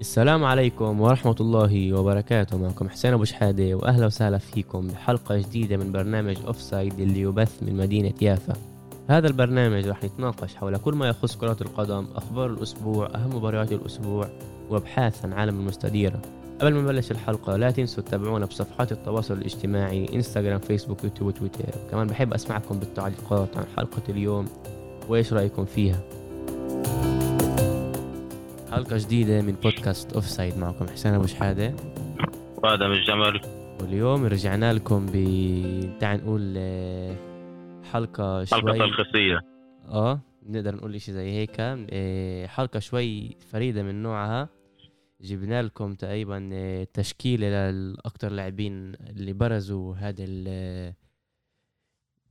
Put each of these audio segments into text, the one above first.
السلام عليكم ورحمة الله وبركاته. معكم حسين أبو شحادة وأهلا وسهلا فيكم بحلقة جديدة من برنامج أوف سايد اللي يبث من مدينة يافا. هذا البرنامج رح نتناقش حول كل ما يخص كرة القدم أخبار الأسبوع أهم مباريات الأسبوع وأبحاث عن عالم المستديرة. قبل ما نبلش الحلقة لا تنسوا تتابعونا بصفحات التواصل الاجتماعي انستغرام فيسبوك يوتيوب وتويتر كمان بحب أسمعكم بالتعليقات عن حلقة اليوم وإيش رأيكم فيها. حلقة جديدة من بودكاست Offside معكم حسين أبو شحادة. وادم الجمل واليوم رجعنا لكم ب تعال نقول آه، حلقة شوي. حلقة تلخيصية. آه نقدر نقول إشي زي هيك. آه، حلقة شوي فريدة من نوعها. جبنا لكم تقريبا آه، تشكيلة للأكثر لاعبين اللي برزوا هذا ال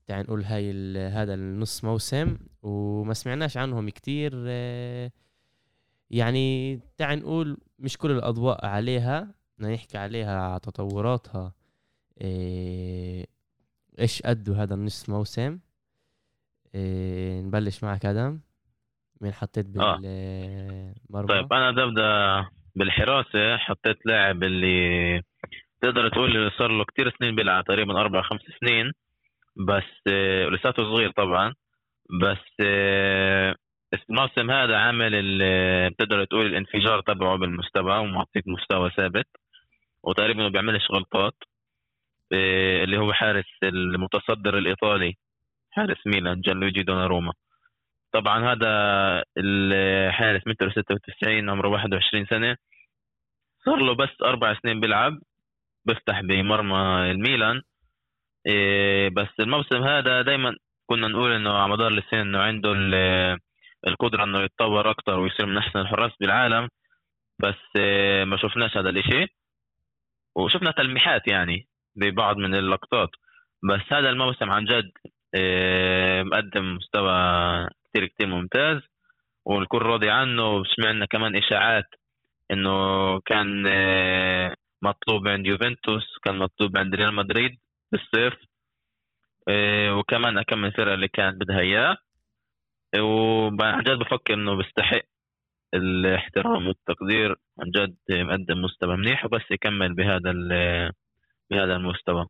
تعال نقول هاي هذا النص موسم. وما سمعناش عنهم كتير يعني تعال نقول مش كل الأضواء عليها بدنا نحكي عليها على تطوراتها إيه، إيش أدوا هذا النص موسم. إيه، نبلش معك أدم. مين حطيت آه. بالمرمى؟ طيب أنا بدي أبدأ بالحراسة. حطيت لاعب اللي تقدر تقول اللي صار له كتير سنين بيلعب تقريبا أربع خمس سنين. بس آه، ولساته صغير طبعا. بس آه، الموسم هذا عامل بتقدر تقول الانفجار تبعه بالمستوى ومعطيك مستوى ثابت. وتقريبا ما بيعملش غلطات. آه، اللي هو حارس المتصدر الإيطالي حارس ميلان جانلويجي دوناروما. طبعا هذا الحارس متر 96 عمره 21 سنة. صار له بس أربع سنين بيلعب. بيفتح بمرمى الميلان. إيه، بس الموسم هذا دايما كنا نقول إنه على مدار السنين إنه عنده ال- القدرة إنه يتطور أكثر ويصير من أحسن الحراس بالعالم بس إيه، ما شفناش هذا الإشي. وشفنا تلميحات يعني ببعض من اللقطات بس هذا الموسم عن جد إيه، مقدم مستوى كتير كتير ممتاز. والكل راضي عنه. وسمعنا كمان إشاعات إنه كان آه، مطلوب عند يوفنتوس كان مطلوب عند ريال مدريد بالصيف. آه، وكمان كم من فرقة اللي كانت بدها إياه. وعن جد بفكر إنه بيستحق الاحترام والتقدير. عن جد مقدم مستوى منيح وبس يكمل بهذا بهذا المستوى.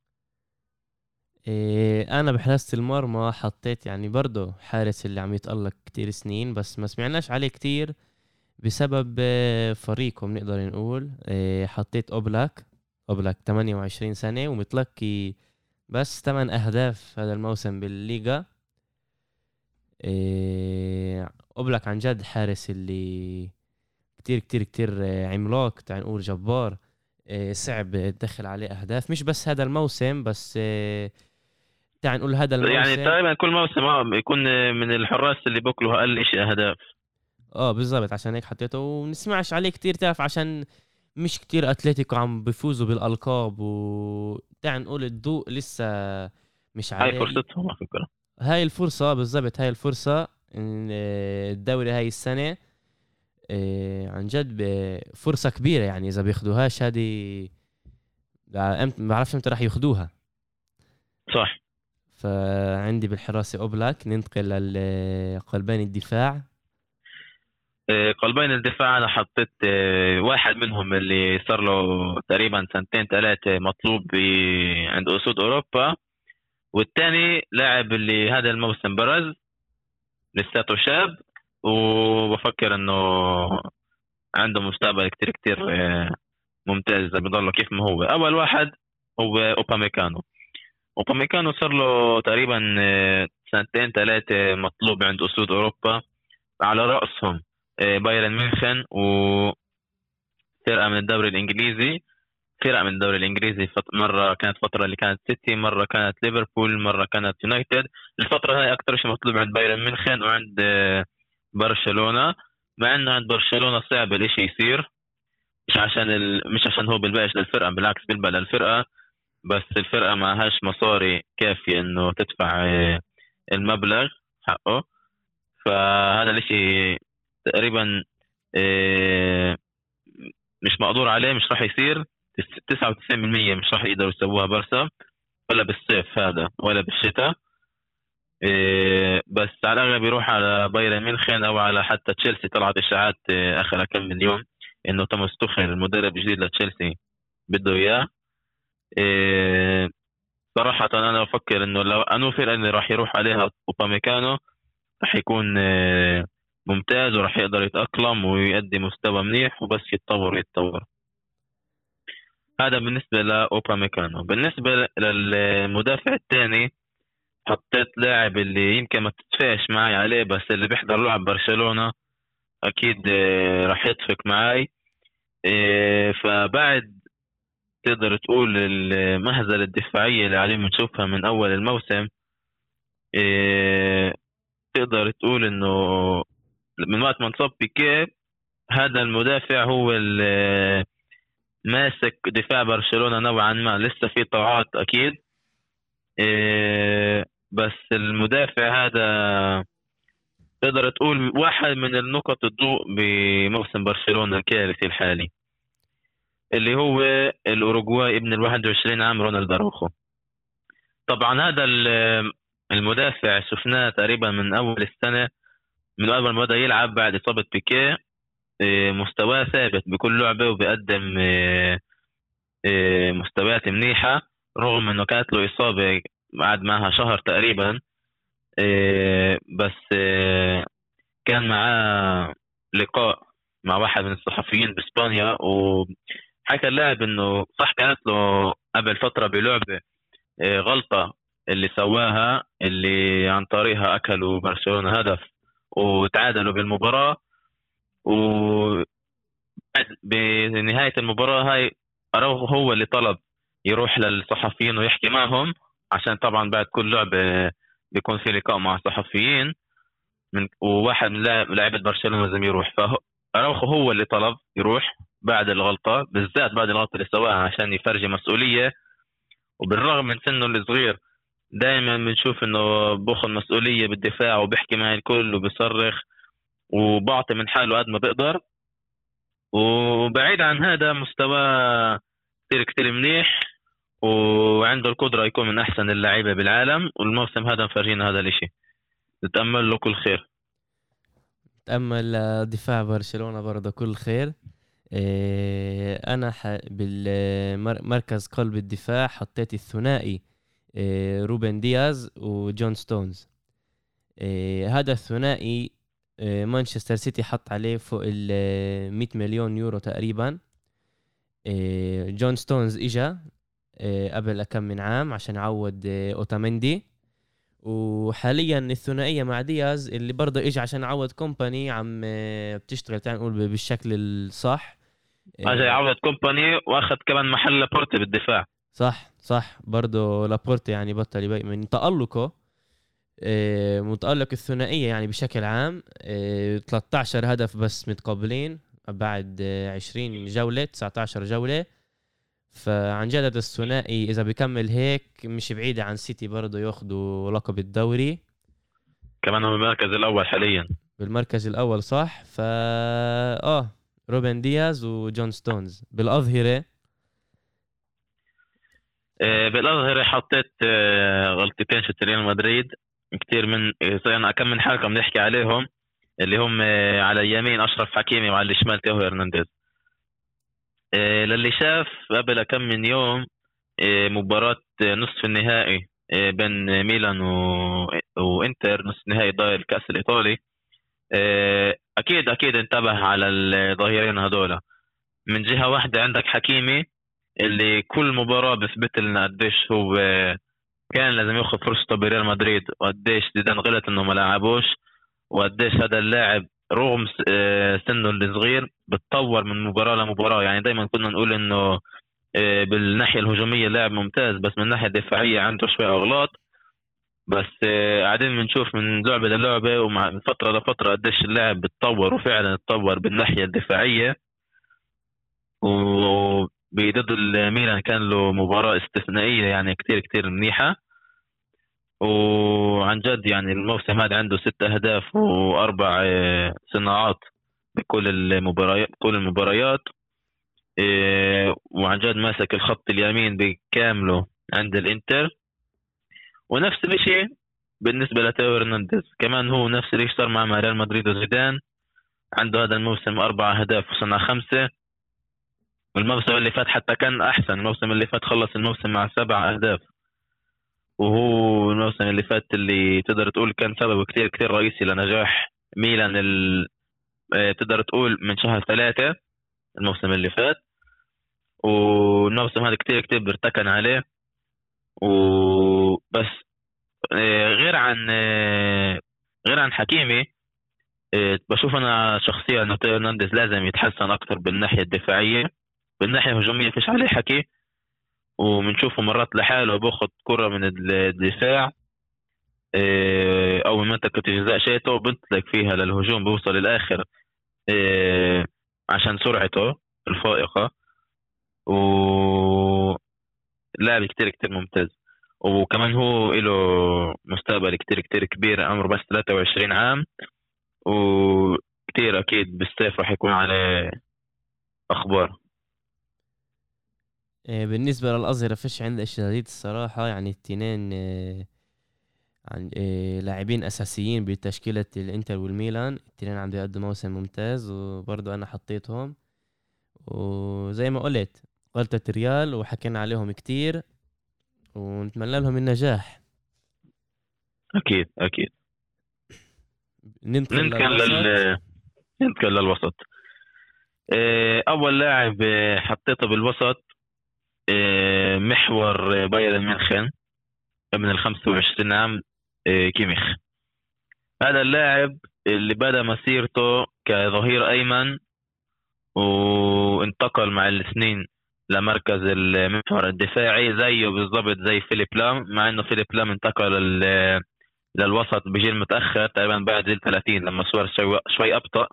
إيه أنا بحراسة المرمى حطيت يعني برضه حارس اللي عم يتألق كتير سنين بس ما سمعناش عليه كتير بسبب فريقه بنقدر نقول. إيه حطيت أوبلاك. أوبلاك 28 سنة ومتلقي بس 8 أهداف هذا الموسم بالليغا. أوبلاك عن جد حارس اللي كتير كتير كتير آه، عملاق تعال نقول جبار إيه صعب تدخل عليه أهداف. مش بس هذا الموسم بس إيه تعال نقول هذا الموسم. يعني تقريبا كل موسم آه، بيكون من الحراس اللي بياكلوا أقل شيء أهداف. آه بالضبط عشان هيك حطيته. ونسمعش عليه كتير تعرف عشان مش كتير أتلتيكو عم بيفوزوا بالألقاب و تعال نقول الضوء لسه مش هاي عليه. فرصتهم على فكرة. هاي الفرصة بالضبط هاي الفرصة آه، الدوري هاي السنة آه، عن جد فرصة كبيرة يعني إذا بياخدوهاش هذه أمت- ما بعرفش إمتى راح ياخدوها. صح. فعندي بالحراسة أوبلاك ننتقل لقلبين الدفاع. آه، قلبين الدفاع أنا حطيت واحد منهم اللي صار له تقريبا سنتين ثلاثة مطلوب عند أسود أوروبا. والثاني لاعب اللي هذا الموسم برز لساته شاب وبفكر إنه عنده مستقبل كتير كتير آه، ممتاز بضله كيف ما هو. أول واحد هو أوباميكانو. أوباميكانو صار له تقريبا آه، سنتين ثلاثة مطلوب عند أسود أوروبا. على رأسهم آه، بايرن ميونخن وفرقة من الدوري الإنجليزي. فرقه من الدوري الإنجليزي مرة كانت فتره اللي كانت سيتي مرة كانت ليفربول مرة كانت يونايتد. الفترة هاي أكثر شيء مطلوب عند بايرن ميونخن وعند آه، برشلونة. مع إنه عند برشلونة صعب الإشي يصير. مش عشان ال... مش عشان هو بيلبقش للفرقة بالعكس بيلبق للفرقة. بس الفرقة معهاش مصاري كافية إنه تدفع آه، المبلغ حقه. فهذا الإشي تقريبا آه، مش مقدور عليه مش راح يصير. 99% مش راح يقدروا يسووها برسا ولا بالصيف هذا ولا بالشتاء. إيه، بس على الأغلب يروح على بايرن ميونخن أو على حتى تشيلسي. طلعت إشاعات إيه، آخر كم من يوم إنه توماس توخيل المدرب الجديد لتشيلسي بده إياه. إيه صراحة أنا بفكر إنه لو أنو اللي راح يروح عليها أوباميكانو راح يكون ممتاز وراح يقدر يتأقلم ويؤدي مستوى منيح وبس يتطور يتطور هذا بالنسبة لأوباميكانو بالنسبة للمدافع الثاني حطيت لاعب اللي يمكن ما تتفاش معي عليه بس اللي بيحضر لعب برشلونة أكيد آه، راح يتفق معي. آه، فبعد تقدر تقول المهزلة الدفاعية اللي عليه بنشوفها من أول الموسم آه، تقدر تقول إنه من وقت ما انصاب بيكيه هذا المدافع هو اللي ماسك دفاع برشلونة نوعا ما. لسه في طاعات أكيد. بس المدافع هذا تقدر تقول واحد من النقط الضوء بموسم برشلونة الكارثي الحالي اللي هو الأوروغواي ابن ال 21 عام رونالد أروخو. طبعا هذا المدافع شفناه تقريبا من أول السنة من أول ما بدأ يلعب بعد إصابة بيكيه. إيه، مستواه ثابت بكل لعبة وبيقدم إيه، إيه، مستويات منيحة رغم إنه كانت له إصابة قعد معها شهر تقريبا. بس كان معاه لقاء مع واحد من الصحفيين بإسبانيا وحكى اللاعب إنه صح كانت له قبل فترة بلعبة غلطة اللي سواها اللي عن طريقها أكلوا برشلونة هدف وتعادلوا بالمباراة. بنهايه المباراة هاي اراوخو هو اللي طلب يروح للصحفيين ويحكي معهم عشان طبعا بعد كل لعبه بيكون في لقاء مع صحفيين من وواحد من لاعيبه برشلونة لازم يروح. فاراوخو هو اللي طلب يروح بعد الغلطة بالذات بعد الغلطة اللي سواها عشان يفرجي مسؤولية. وبالرغم من سنه الصغير دائما بنشوف إنه باخذ مسؤولية بالدفاع وبيحكي مع الكل وبيصرخ. وبعطي من حاله قد ما بقدر. وبعيد عن هذا مستوى كثير كثير منيح وعنده القدرة يكون من أحسن اللعيبة بالعالم والموسم هذا مفرجينا هذا الإشي. نتأمل له كل خير. نتأمل دفاع برشلونة برضه كل خير. إيه، أنا بالمركز قلب الدفاع حطيت الثنائي إيه، روبن دياز وجون ستونز. إيه، هذا الثنائي مانشستر سيتي حط عليه فوق ال 100 مليون يورو تقريبا. جون ستونز إجا آه، قبل كم من عام عشان يعوض آه، اوتامندي وحاليا الثنائية مع دياز اللي برضه اجى عشان يعوض كومباني عم آه، بتشتغل تعال نقول بالشكل الصح. اجى يعوض كومباني وأخذ كمان محل لابورتي بالدفاع. صح صح برضه لابورتي يعني بطل يبقى من تألقه. متألق الثنائية يعني بشكل عام. 13 هدف بس متقبلين بعد 20 جولة 19 جولة. فعن جد الثنائي إذا بيكمل هيك مش بعيد عن سيتي برضه ياخذوا لقب الدوري. كمان هو بالمركز الأول حاليا. بالمركز الأول صح؟ فا آه روبن دياز وجون ستونز. بالأظهرة؟ آه بالأظهرة حطيت آه غلطتين شت ريال مدريد. كثير من صرنا كم من حلقة بنحكي عليهم اللي هم آه على اليمين أشرف حكيمي وعلى الشمال تيهو هرنانديز. آه، للي شاف قبل كم من يوم آه، مباراة نصف النهائي بين ميلان و... وانتر نصف نهائي الكأس الإيطالي. أكيد أكيد انتبه على الظهيرين هذولا. من جهة واحدة عندك حكيمي اللي كل مباراة بثبت لنا قديش هو كان لازم ياخذ فرصته بريال مدريد وقديش زيدان غلط إنه ما لعبوش وقديش هذا اللاعب رغم آه، سنه الصغير بتطور من مباراة لمباراة. يعني دائما كنا نقول إنه آه، بالناحية الهجومية لاعب ممتاز بس من الناحية الدفاعية عنده شوي أغلاط. بس آه، قاعدين بنشوف من لعبة للعبة ومع فترة لفترة قديش اللاعب بتطور وفعلا تطور بالناحية الدفاعية. وبضد الميلان كان له مباراة استثنائية يعني كتير كتير منيحة. وعن جد يعني الموسم هذا عنده ست أهداف وأربع آه، صناعات بكل المباريات كل المباريات. آه، وعن جد ماسك الخط اليمين بكامله عند الإنتر. ونفس الشيء بالنسبة لتيو هرنانديز. كمان هو نفس اللي صار مع ريال مدريد وزيدان. عنده هذا الموسم أربع أهداف وصنع خمسة. والموسم اللي فات حتى كان أحسن. الموسم اللي فات خلص الموسم مع سبع أهداف. وهو الموسم اللي فات اللي تقدر تقول كان سبب كثير كثير رئيسي لنجاح ميلان ال... آه، تقدر تقول من شهر ثلاثة الموسم اللي فات. والموسم هذا كثير كثير بيرتكن عليه. وبس آه، غير عن آه، غير عن حكيمي بشوف أنا شخصيا انه هرنانديز لازم يتحسن أكثر بالناحية الدفاعية. بالناحيه الهجوميه فيش عليه حكي وبنشوفه مرات لحاله باخذ كرة من الدفاع آه، أو من منطقة الجزاء شيته بنطلق فيها للهجوم بيوصل للآخر آه، عشان سرعته الفائقة. و لاعب كتير كتير ممتاز. وكمان هو له مستقبل كتير كتير كبير عمره بس 23 عام. وكتير أكيد بالصيف راح يكون عليه أخبار. بالنسبة للأظهرة فيش اشياء جديد الصراحة. يعني التنين عن آه، لاعبين أساسيين بتشكيلة الإنتر والميلان. الاثنين عم بيقدموا موسم ممتاز وبرضه أنا حطيتهم. وزي ما قلت غلطة ريال وحكينا عليهم كتير ونتمنى لهم النجاح. أكيد أكيد. ننتقل لل ننتقل للوسط. آه، أول لاعب آه، حطيته بالوسط محور بايرن ميونخ من ال 25 عام إيه، كيميخ. هذا اللاعب اللي بدأ مسيرته كظهير أيمن وانتقل مع السنين لمركز المحور الدفاعي زيه بالضبط زي فيليب لام مع إنه فيليب لام انتقل للوسط بجيل متأخر تقريبا بعد جيل 30 لما شوي, شوي أبطأ.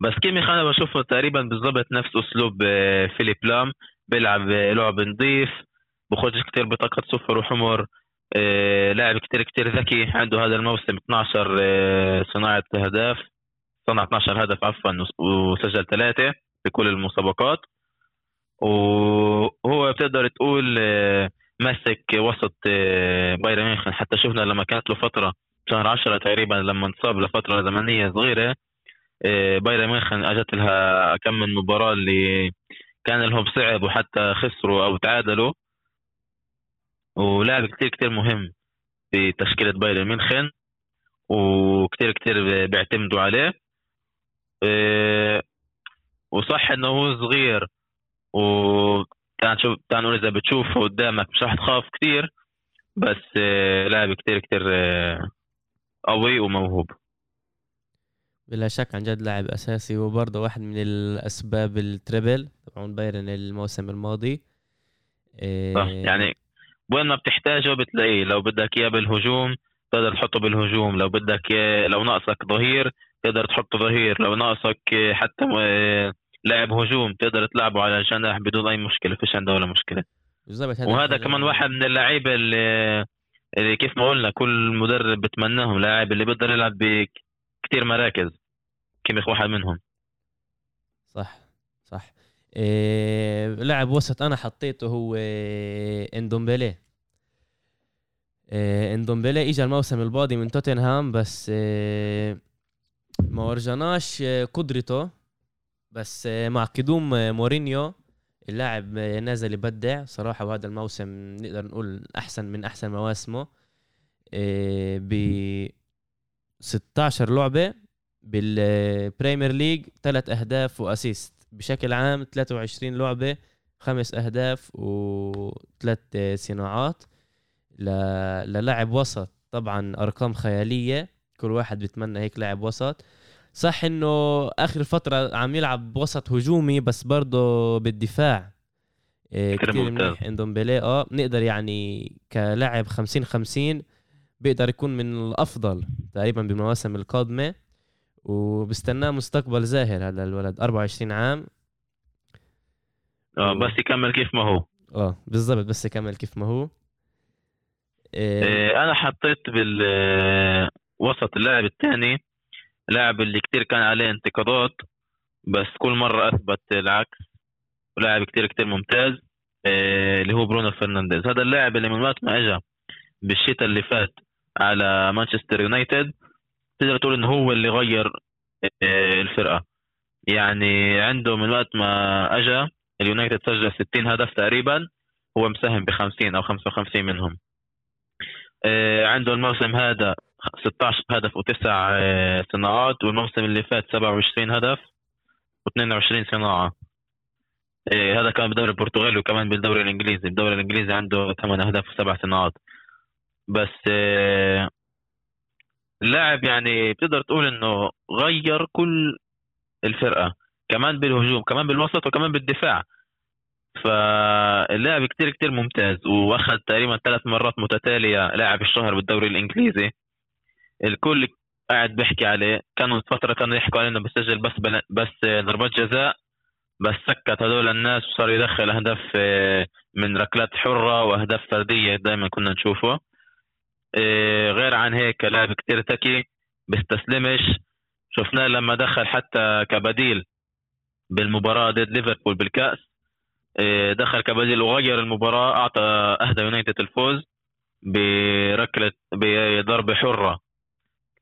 بس كيميخ أنا بشوفه تقريبا بالضبط نفس أسلوب آه، فيليب لام. بيلعب لعب نظيف بخرج كثير بطاقة صفر وحمر آه، لاعب كتير كتير ذكي عنده هذا الموسم 12 آه، صناعة أهداف صنع 12 هدف عفوا وسجل ثلاثة في كل المسابقات. وهو بتقدر تقول آه، مسك وسط بايرن ميونخ. حتى شفنا لما كانت له فترة شهر 10 تقريبا لما انصاب لفترة زمنية صغيرة بايرن ميونخ أجت لها كم من مباراة اللي كان لهم صعب وحتى خسروا أو تعادلوا. ولاعب كتير كتير مهم في تشكيلة بايرن ميونخن وكتير كتير بيعتمدوا عليه. إيه، وصح إنه هو صغير و تعال شوف إذا بتشوفه قدامك مش راح تخاف كتير بس إيه، لاعب كتير كتير إيه، قوي وموهوب. بلا شك عن جد لاعب أساسي وبرضه واحد من الأسباب ال treble تبعون بايرن الموسم الماضي. صح يعني وين ما بتحتاجه بتلاقيه. لو بدك إياه بالهجوم تقدر تحطه بالهجوم لو بدك لو ناقصك ظهير تقدر تحطه ظهير لو ناقصك حتى لاعب هجوم تقدر تلعبه على الجناح بدون أي مشكلة فيش عنده ولا مشكلة. بالضبط وهذا كمان واحد من اللعيبة اللي, اللي كيف ما قلنا كل مدرب بتمناهم لاعب اللي بيقدر يلعب بكثير مراكز. كيميخ واحد منهم؟ صح صح. إيه لاعب وسط أنا حطيته هو إندومبيلي. إيه إندومبيلي اجى الموسم الماضي من توتنهام بس إيه ما ورجناش قدرته. بس إيه مع قدوم مورينيو اللاعب نازل يبدع صراحة وهذا الموسم نقدر نقول أحسن من أحسن مواسمه. إيه ب 16 لعبة بال Premier League ثلاث أهداف و assist. بشكل عام 23 لعبة خمس أهداف وثلاث صناعات. للاعب وسط طبعا أرقام خيالية. كل واحد بيتمنى هيك لاعب وسط. صح إنه آخر فترة عم يلعب وسط هجومي بس برضه بالدفاع. إيه، كثير منيح. عندهم بيلي آه بنقدر يعني كلاعب 50 50 بيقدر يكون من الأفضل تقريبا بالمواسم القادمه وبستناه مستقبل زاهر هذا الولد 24 عام. آه. بس يكمل كيف ما هو. آه بالضبط بس يكمل كيف ما هو. إيه... إيه أنا حطيت بالوسط اللاعب الثاني لاعب اللي كتير كان عليه انتقادات بس كل مرة أثبت العكس. ولاعب كتير كتير ممتاز إيه اللي هو برونو فرنانديز. هذا اللاعب اللي من وقت ما اجى بالشتاء اللي فات على مانشستر يونايتد تقدر تقول إنه هو اللي غير الفرقة. يعني عنده من وقت ما اجى اليونايتد سجل 60 هدف تقريبا هو مساهم ب 50 أو 55 منهم. آه، عنده الموسم هذا 16 هدف وتسع آه، صناعات والموسم اللي فات 27 هدف و22 صناعة. آه، هذا كان بالدوري البرتغالي وكمان بالدوري الإنجليزي. الدوري الإنجليزي عنده 8 أهداف وسبع صناعات. بس اللاعب يعني بتقدر تقول إنه غير كل الفرقة كمان بالهجوم كمان بالوسط وكمان بالدفاع. فاللاعب كتير كتير ممتاز واخذ تقريبا ثلاث مرات متتالية لاعب الشهر بالدوري الإنجليزي. الكل قاعد بيحكي عليه. كانوا فترة كانوا يحكوا عليه إنه بسجل بس بس ضربات جزاء. بس سكت هذول الناس وصار يدخل أهداف آه، من ركلات حرة وأهداف فردية دائما كنا نشوفه. آه، غير عن هيك لاعب كتير ذكي بيستسلمش شفناه لما دخل حتى كبديل بالمباراة ضد ليفربول بالكأس آه، دخل كبديل وغير المباراة أعطى أهدى يونايتد الفوز بركلة بضربة حرة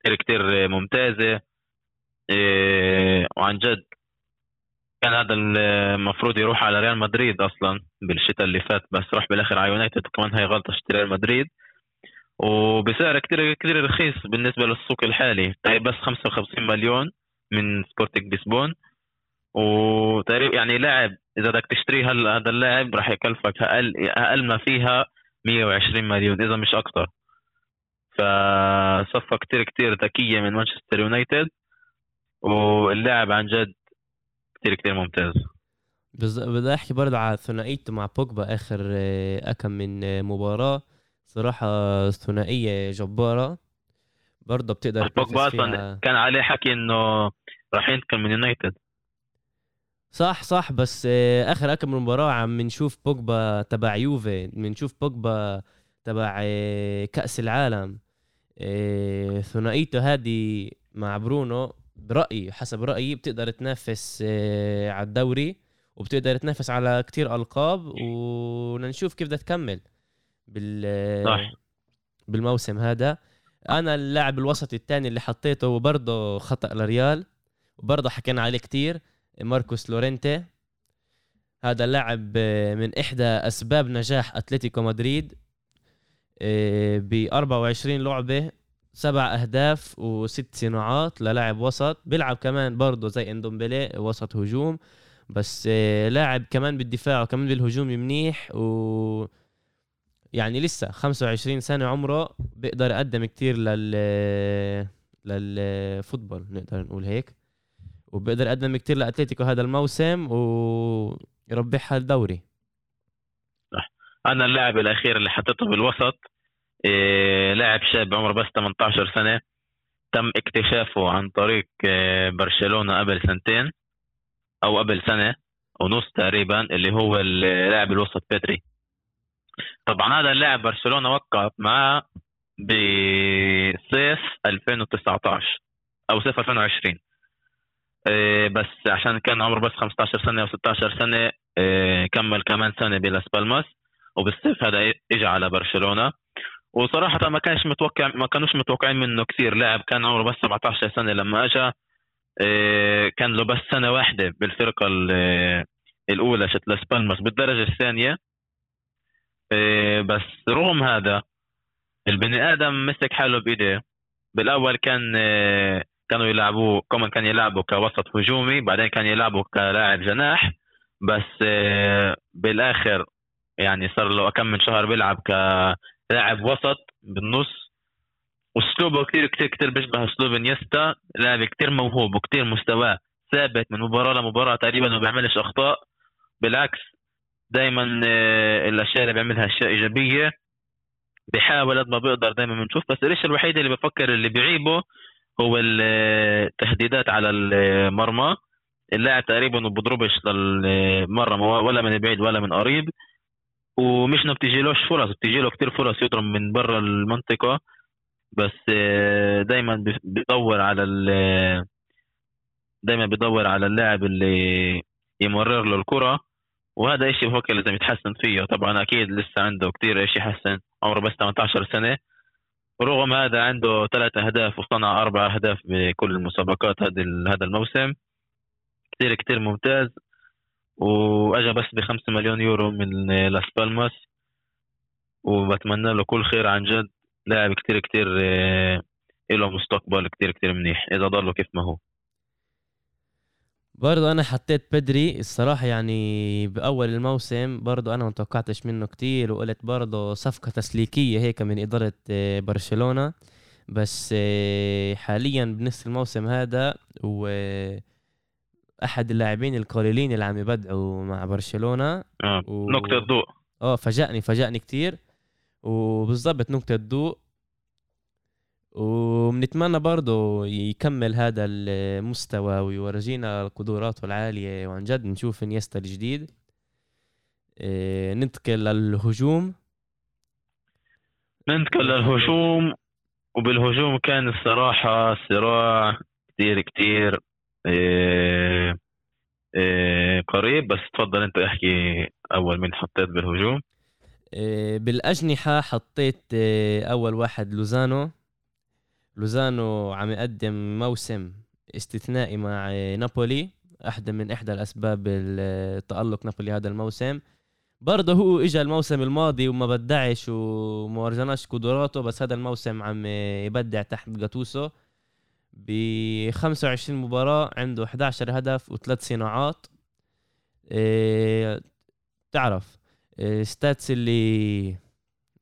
كثير كثير ممتازة. آه، وعن جد كان هذا المفروض يروح على ريال مدريد أصلا بالشتاء اللي فات بس راح بالآخر على يونايتد وكمان هي غلطة ريال مدريد. وبسعر كثير كثير رخيص بالنسبة للسوق الحالي. بس 55 مليون من سبورتنج لشبون وتقريبا يعني لاعب إذا بدك تشتري هلا هذا اللاعب راح يكلفك أقل أقل ما فيها 120 مليون إذا مش أكثر فصفقة كتير كتير ذكية من مانشستر يونايتد. واللاعب عن جد كتير كتير ممتاز. بدي أحكي برضه على ثنائيته مع بوجبا آخر آه، أكم من آه، مباراة. صراحة ثنائية جبارة. برضه بتقدر بوجبا أصلا كان عليه حكي إنه راح ينتقل من يونايتد. صح صح بس آه، آخر اكم من مباراة عم نشوف بوجبا تبع يوفي بنشوف بوجبا تبع كأس العالم. إيه، ثنائيته هذه مع برونو برأيي حسب رأيي بتقدر تنافس إيه، على الدوري وبتقدر تنافس على كتير ألقاب ونشوف كيف بدها تكمل. بال صح. بالموسم هذا. أنا اللاعب الوسط الثاني اللي حطيته وبرضه خطأ لريال وبرضه حكينا عليه كتير ماركوس لورينتي. هذا اللاعب من إحدى أسباب نجاح أتلتيكو مدريد ب 24 لعبة سبع أهداف وست صناعات للاعب وسط. بيلعب كمان برضه زي اندومبلي وسط هجوم بس آه، لاعب كمان بالدفاع وكمان بالهجوم منيح و يعني لسه 25 سنة عمره بيقدر يقدم كتير لل للفوتبول نقدر نقول هيك. وبيقدر يقدم كتير لأتلتيكو هذا الموسم ويربحها الدوري. صح. أنا اللاعب الأخير اللي حطيته بالوسط إيه لاعب شاب عمره بس 18 سنة تم اكتشافه عن طريق إيه برشلونة قبل سنتين أو قبل سنة ونص تقريبا اللي هو اللاعب الوسط بيدري. طبعا هذا اللاعب برشلونة وقع معاه بصيف 2019 أو صيف 2020 إيه بس عشان كان عمره بس 15 سنة أو 16 سنة إيه كمل كمان سنة بلاس بالماس وبالصيف هذا اجى على برشلونة. وصراحة ما كانش متوقع ما كانوش متوقعين منه كثير. لاعب كان عمره بس 17 سنة لما اجى إيه، كان له بس سنة واحدة بالفرقة الأولى شت لاس بالماس. بالدرجة الثانية بس رغم هذا البني آدم مسك حاله بايديه بالأول كان إيه، كانوا يلعبوه كمان كان يلعبوا كوسط هجومي بعدين كان يلعبوا كلاعب جناح بس بالآخر يعني صار له كم من شهر بيلعب كلاعب وسط بالنص. أسلوبه كثير كثير كثير بيشبه أسلوب إنيستا. لاعب كثير موهوب وكثير مستواه ثابت من مباراة لمباراة تقريبا ما بيعملش أخطاء. بالعكس دائما آه، الأشياء اللي بيعملها أشياء إيجابية بيحاول قد ما بيقدر دائما بنشوف. بس الشيء الوحيد اللي بفكر اللي بيعيبه هو التهديدات على المرمى. اللاعب تقريبا ما بضربش للمرمى ولا من بعيد ولا من قريب. ومش إنه بتجيلوش فرص بتجيله كثير فرص يضرب من برا المنطقة. بس آه، دايما بيدور على دايما بيدور على اللاعب اللي يمرر له الكرة. وهذا إشي بفكر لازم يتحسن فيه. طبعا أكيد لسه عنده كثير إشي يحسن عمره بس 18 سنة. ورغم هذا عنده ثلاث أهداف وصنع أربع أهداف بكل المسابقات هذا هذا الموسم. كثير كثير ممتاز. واجى بس بخمسة مليون يورو من لاس بالماس. وبتمنى له كل خير عن جد. لاعب كتير كتير آه، له مستقبل كتير كتير منيح. إذا ضله كيف ما هو. برضو أنا حطيت بدري الصراحة يعني بأول الموسم برضو أنا ما توقعتش منه كتير وقلت برضو صفقة تسليكية هيك من إدارة آه، برشلونة. بس آه، حاليا بنص الموسم هذا و أحد اللاعبين القليلين اللي عم يبدعوا مع برشلونة. آه. و... نقطة ضوء آه فاجأني فاجأني كتير. وبالضبط نقطة ضوء وبنتمنى برضه يكمل هذا المستوى ويورجينا قدراته العالية وعن جد نشوف إنيستا الجديد. إيه ننتقل للهجوم. ننتقل للهجوم وبالهجوم كان الصراحة صراع كتير كتير. إيه إيه قريب بس تفضل أنت احكي أول من حطيت بالهجوم. إيه بالأجنحة حطيت أول واحد لوزانو. لوزانو عم يقدم موسم استثنائي مع نابولي احدى من إحدى الأسباب التألق نابولي هذا الموسم. برضه هو اجى الموسم الماضي وما بدعش وما ورجناش قدراته بس هذا الموسم عم يبدع تحت جاتوسو. ب 25 مباراة عنده 11 هدف وثلاث صناعات. إيه تعرف stats اللي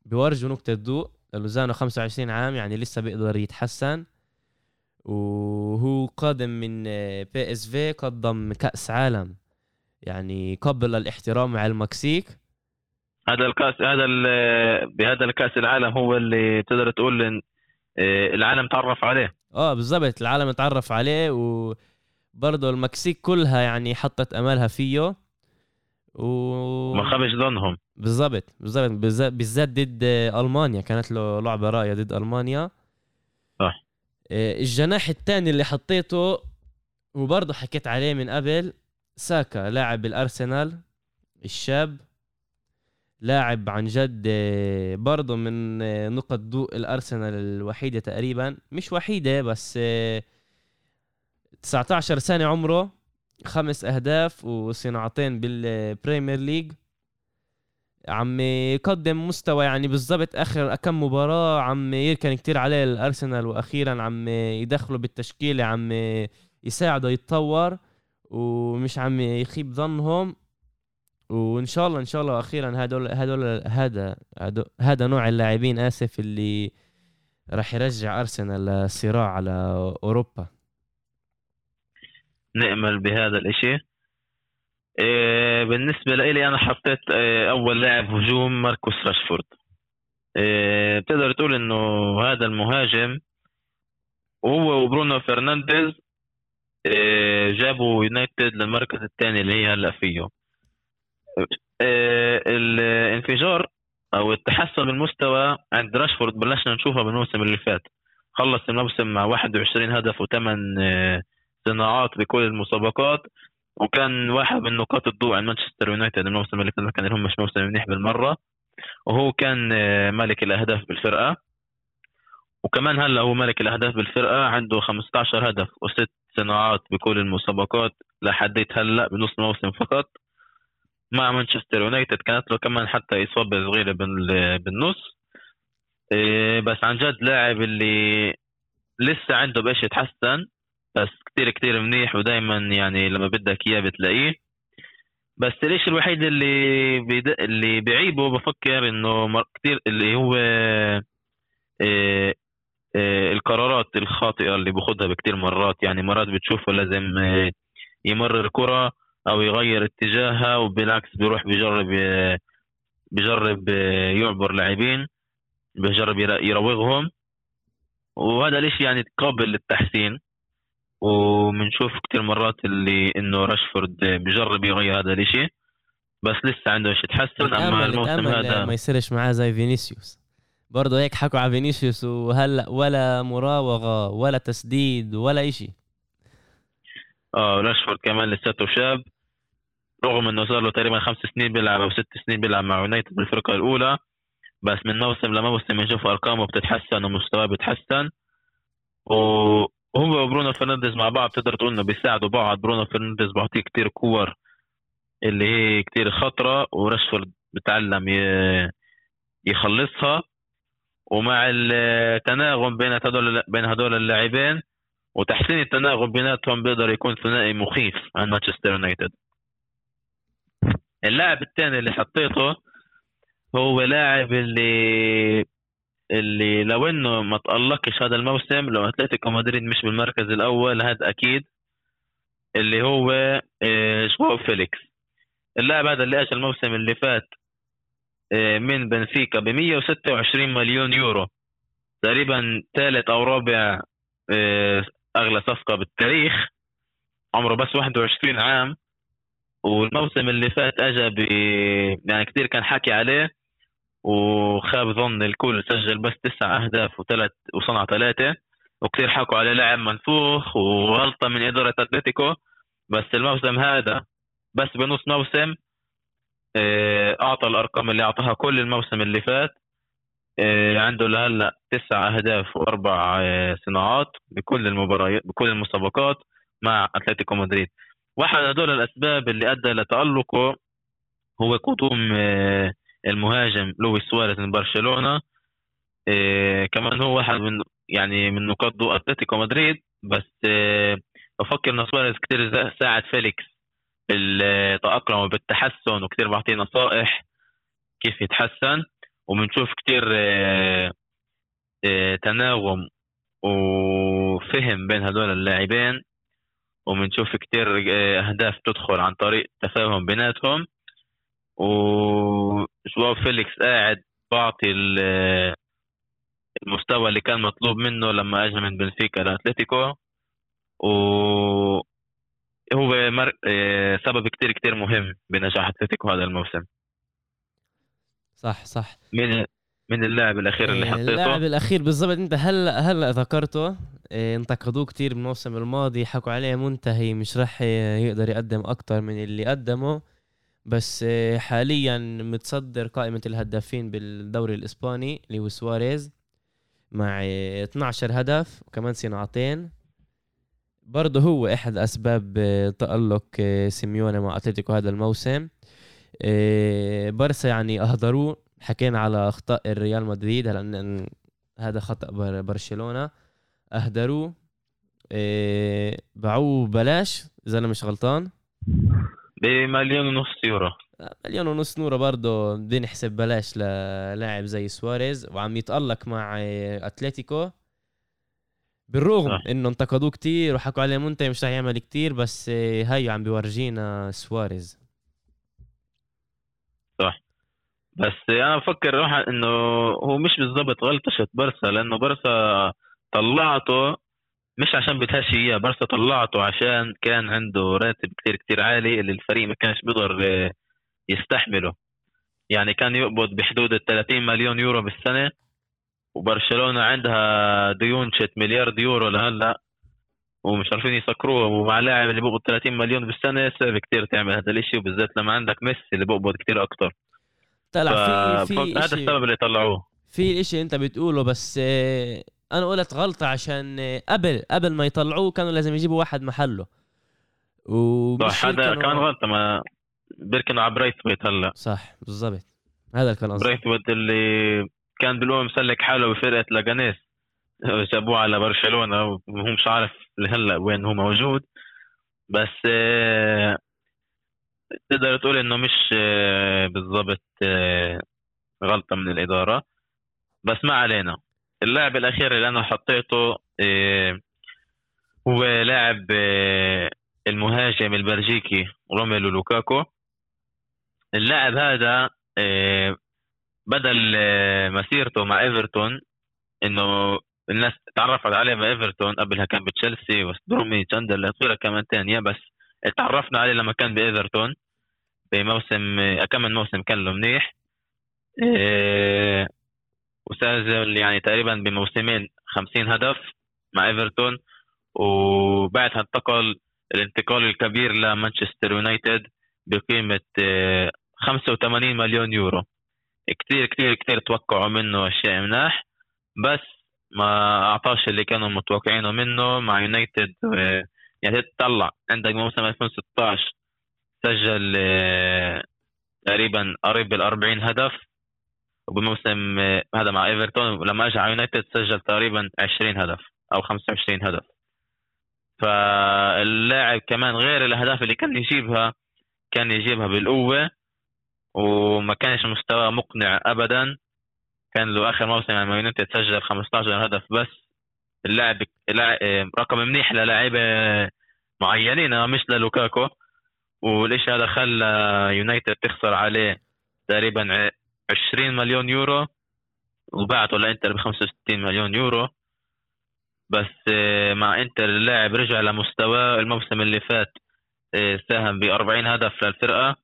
بيورجوا نقطة ضوء لوزانو 25 عام يعني لسه بيقدر يتحسن. وهو قادم من PSV قدم كأس عالم يعني قبل الاحترام مع المكسيك. هذا الكأس هذا بهذا الكأس العالم هو اللي تقدر تقول إن آه، العالم تعرف عليه. آه بالضبط العالم تعرف عليه. وبرضه المكسيك كلها يعني حطت امالها فيه. و ما خابش ظنهم. بالضبط بالضبط. بالذات ضد ألمانيا. كانت له لعبة رايه ضد ألمانيا. صح. آه، الجناح الثاني اللي حطيته وبرضه حكيت عليه من قبل ساكا لاعب الأرسنال الشاب. لاعب عن جد آه، برضه من آه، نقط ضوء الأرسنال الوحيدة تقريبا. مش وحيدة بس 19 سنة عمره. خمس أهداف وصناعتين بال Premier League. عم يقدم مستوى يعني بالضبط آخر كم مباراة عم يركن كتير عليه الأرسنال وأخيرا عم يدخله بالتشكيلة عم يساعده يتطور ومش عم يخيب ظنهم. وإن شاء الله إن شاء الله أخيرا هدول هدول هذا هذا نوع اللاعبين آسف اللي راح يرجع أرسنال للصراع على أوروبا. نأمل بهذا الإشي. إيه بالنسبة لي أنا حطيت إيه أول لاعب هجوم ماركوس راشفورد. إيه بتقدر تقول إنه هذا المهاجم هو وبرونو فرنانديز جابوا يونايتد للمركز الثاني اللي هي هلأ فيه. الانفجار أو التحسن بالمستوى عند راشفورد بلشنا نشوفها بالموسم اللي فات. خلص الموسم مع 21 هدف وثمان صناعات بكل المسابقات وكان واحد من نقاط الضوء عند مانشستر يونايتد الموسم اللي كان لهم مش موسم منيح بالمرة. وهو كان آه، ملك الأهداف بالفرقة. وكمان هلا هو ملك الأهداف بالفرقة عنده 15 هدف وست صناعات بكل المسابقات لحديت هلا بنص موسم فقط مع مانشستر يونايتد. كانت له كمان حتى إصابة صغيرة بالنص. آه، بس عن جد لاعب اللي لسه عنده بايش يتحسن بس كتير كتير منيح ودائما يعني لما بدك إياه بتلاقيه. بس الشيء الوحيد اللي بيد... اللي بعيبه بفكر إنه كتير اللي هو إيه إيه القرارات الخاطئة اللي باخذها بكتير مرات. يعني مرات بتشوفه لازم إيه يمرر كرة أو يغير اتجاهها وبالعكس بيروح بيجرب بيجرب يعبر لاعبين بيجرب يراوغهم. وهذا الإشي يعني قابل للتحسين. وبنشوف كثير مرات اللي إنه راشفورد بجرب يغير هذا الإشي. بس لسه عنده شيء يتحسن أما الموسم هذا ما يصيرش معاه زي فينيسيوس. برضه هيك حكوا على فينيسيوس وهلأ ولا مراوغة ولا تسديد ولا إشي. آه راشفورد كمان لساته شاب. رغم إنه صار له تقريبا خمس سنين بيلعب أو ست سنين بيلعب مع يونايتد بالفرقة الأولى. بس من موسم لموسم نشوف أرقامه بتتحسن ومستواه بيتحسن وهو وبرونو فرنانديز مع بعض تقدر تقول إنه بيساعدوا بعض. برونو فرنانديز بيعطيه كتير كور اللي هي كتير خطرة وراشفورد بتعلم يخلصها. ومع التناغم بين هدول بين هدول اللاعبين وتحسين التناغم بيناتهم بيقدر يكون ثنائي مخيف عن مانشستر يونايتد. اللاعب الثاني اللي حطيته هو لاعب اللي اللي لو إنه ما تألقش هذا الموسم لو أتلتيكو مدريد مش بالمركز الأول هذا أكيد اللي هو آه، جواو فيليكس. اللاعب هذا اللي اجى الموسم اللي فات آه، من بنفيكا ب 126 مليون يورو. تقريبا ثالث أو رابع آه، أغلى صفقة بالتاريخ. عمره بس 21 عام. والموسم اللي فات اجى ب يعني كثير كان حكي عليه. وخاب ظن الكل سجل بس تسع أهداف وثلاث وصنع ثلاثة. وكثير حكوا عليه لاعب منفوخ وغلطة من إدارة أتلتيكو. بس الموسم هذا بس بنص موسم آه، أعطى الأرقام اللي أعطاها كل الموسم اللي فات. آه، عنده لهلأ تسع أهداف وأربع آه، صناعات بكل المباريات بكل المسابقات مع أتلتيكو مدريد. واحد هدول الأسباب اللي أدى لتألقه هو قدوم المهاجم لويس سواريز من برشلونة كمان هو واحد من يعني من نقاط ضوء أتلتيكو مدريد بس بفكر إن سواريز كثير ساعد فيليكس بالتأقلم وبالتحسن وكثير بعطيه نصائح كيف يتحسن وبنشوف كثير آه، آه، تناغم وفهم بين هدول اللاعبين وبنشوف كثير آه، أهداف تدخل عن طريق تفاهم بيناتهم وجواو فيليكس قاعد بعطي المستوى اللي كان مطلوب منه لما اجى من بنفيكا لأتلتيكو. و هو مر... آه، سبب كتير كتير مهم بنجاح أتلتيكو هذا الموسم. صح صح. من من اللاعب الأخير اللي آه، حطيته. اللاعب الأخير بالضبط. أنت هلا هلا ذكرته آه، انتقدوه كتير بالموسم الماضي حكوا عليه منتهي مش راح يقدر يقدم أكتر من اللي قدمه. بس حاليا متصدر قائمة الهدافين بالدوري الإسباني اللي هو سواريز مع 12 هدف وكمان صناعتين. برضه هو أحد أسباب آه، تألق آه، سيميوني مع أتلتيكو هذا الموسم. آه، برسا يعني أهدروه. حكينا على أخطاء الريال مدريد هلا هذا خطأ برشلونة. أهدروه. باعوه بلاش إذا أنا مش غلطان. بمليون ونص يورو. مليون ونص نورة برضه بدنا نحسب بلاش للاعب زي سواريز. وعم يتألق مع أتلتيكو. بالرغم صح. إنه انتقدوه كتير وحكوا عليه منتهي مش رح يعمل كتير بس هاي عم بيورجينا سواريز. صح. بس أنا بفكر إنه هو مش بالضبط غلطة برسا لأنه برسا طلعته مش عشان بدهاش إياه برسا طلعته عشان كان عنده راتب كتير كتير عالي اللي الفريق ما كانش بيقدر يستحمله. يعني كان يقبض بحدود ال 30 مليون يورو بالسنة وبرشلونة عندها ديون شي مليار يورو لهلأ ومش عارفين يسكروها. ومع لاعب اللي بيقبض 30 مليون بالسنة صعب كثير تعمل هذا الشيء وبالذات لما عندك ميسي اللي بيقبض كثير أكثر طلع في في هذا السبب اللي طلعوه. في شيء أنت بتقوله بس آه، أنا قلت غلطة عشان قبل قبل ما يطلعوه كانوا لازم يجيبوا واحد محله. صح هذا كان غلطة ما بيركنوا على برايثويت هلا. صح بالضبط. هذا كان قصدي. برايثويت اللي كان بالأول مسلك حاله بفرقة ليغانيس جابوه على برشلونة وهو مش عارف لهلا وين هو موجود. بس آه، تقدر تقول إنه مش آه، بالضبط آه، غلطة من الإدارة. بس ما علينا. اللاعب الأخير اللي أنا حطيته هو لاعب المهاجم البلجيكي روميلو لوكاكو. اللاعب هذا بدا آه، مسيرته مع إيفرتون إنه الناس تعرفت عليه بايفرتون قبلها كان بتشيلسي وست بروميتش اندرلت وغيرها كمان ثانية بس تعرفنا عليه لما كان بإيفرتون بموسم آه، كم من موسم كان له منيح. وسجل يعني تقريبا بموسمين 50 هدف مع إيفرتون وبعدها انتقل الانتقال الكبير لمانشستر يونايتد بقيمة 85 آه، مليون يورو. كتير كتير كتير توقعوا منه أشياء مناح بس ما أعطاش اللي كانوا متوقعينه منه مع يونايتد آه، يعني تطلع. عندك موسم 2016 سجل آه، تقريبا قريب بال 40 هدف. وبموسم آه، هذا مع إيفرتون لما اجى على يونايتد سجل تقريبا 20 هدف أو 25 هدف. فاللاعب كمان غير الأهداف اللي كان يجيبها كان يجيبها بالقوة وما كانش مستواه مقنع ابدا. كان له آخر موسم مع يونايتد سجل 15 هدف بس. اللاعب رقم منيح للاعيبه معينين مش للوكاكو والشيء هذا خلى يونايتد تخسر عليه تقريبا 20 مليون يورو وبعته لإنتر ب 65 مليون يورو. بس آه، مع إنتر اللاعب رجع لمستواه الموسم اللي فات آه، ساهم ب 40 هدف للفرقة.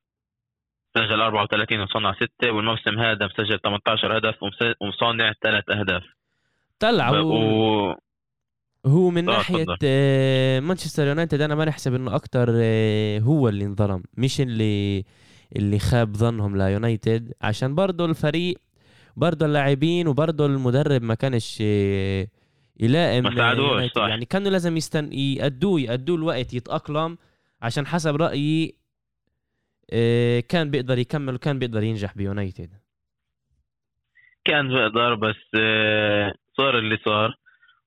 سجل 34 وصنع 6 والموسم هذا مسجل 18 هدف ومصنع ثلاث أهداف. طلع هو هو من ناحية آه، مانشستر يونايتد أنا ما نحسب إنه أكثر هو اللي انظلم مش اللي اللي خاب ظنهم ليونايتد عشان برضه الفريق برضه اللاعبين وبرضه المدرب ما كانش يلائم ما ساعدوش صح. يعني كانوا لازم يستن يعطوه يعطوه الوقت يتأقلم عشان حسب رأيي آه، كان بيقدر يكمل وكان بيقدر ينجح بيونايتد. كان بيقدر بس آه، صار اللي صار.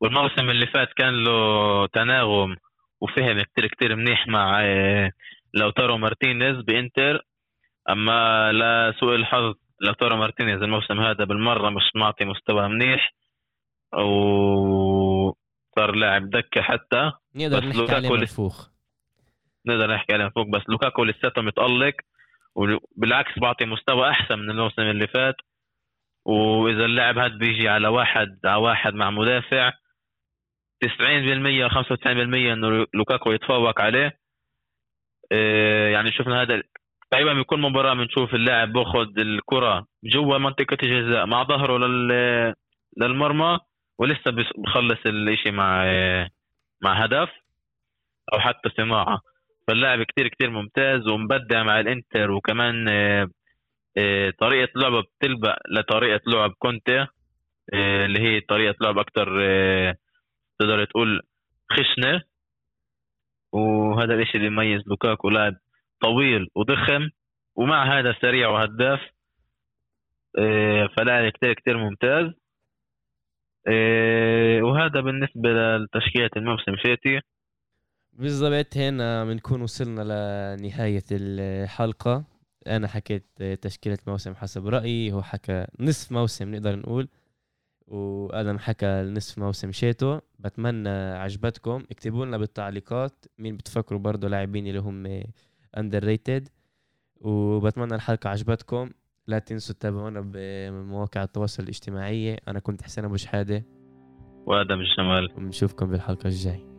والموسم اللي فات كان له تناغم وفهم كتير كتير منيح مع آه، لوتارو مارتينيز بإنتر. أما لسوء الحظ لوتارو مارتينيز الموسم هذا بالمرة مش معطي مستوى منيح وصار لاعب دكة حتى نقدر نحكي عليه منفوخ. نقدر نحكي عليه منفوخ بس لوكاكو لساته متألق وبالعكس بعطي مستوى أحسن من الموسم اللي فات وإذا اللاعب هذا بيجي على واحد على واحد مع مدافع 90% 95% إنه لوكاكو يتفوق عليه آه، يعني شفنا هذا تقريبا بكل مباراة بنشوف اللاعب باخذ الكرة جوا منطقة الجزاء مع ظهره لل للمرمى ولسه بخلص الإشي مع مع هدف أو حتى صناعة. فاللاعب كتير كتير ممتاز ومبدع مع الإنتر وكمان طريقة لعبه بتلبق لطريقة لعب كونتي اللي هي طريقة لعب أكتر تقدر تقول خشنة. وهذا الإشي اللي يميز لوكاكو لاعب طويل وضخم ومع هذا سريع وهداف فلاعب كتير كتير ممتاز. إيه وهذا بالنسبة لتشكيلة الموسم فاتي بالضبط هنا بنكون وصلنا لنهاية الحلقة. أنا حكيت تشكيلة موسم حسب رأيي هو حكى نصف موسم نقدر نقول وآدم حكى نصف موسم شيتو. بتمنى عجبتكم اكتبوا لنا بالتعليقات مين بتفكروا برضه لاعبين اللي هم underrated وبتمنى الحلقة عجبتكم. لا تنسوا تتابعونا بمواقع التواصل الاجتماعي. أنا كنت حسين أبو شحادة. وآدم الجمال ونشوفكم بالحلقة الجاي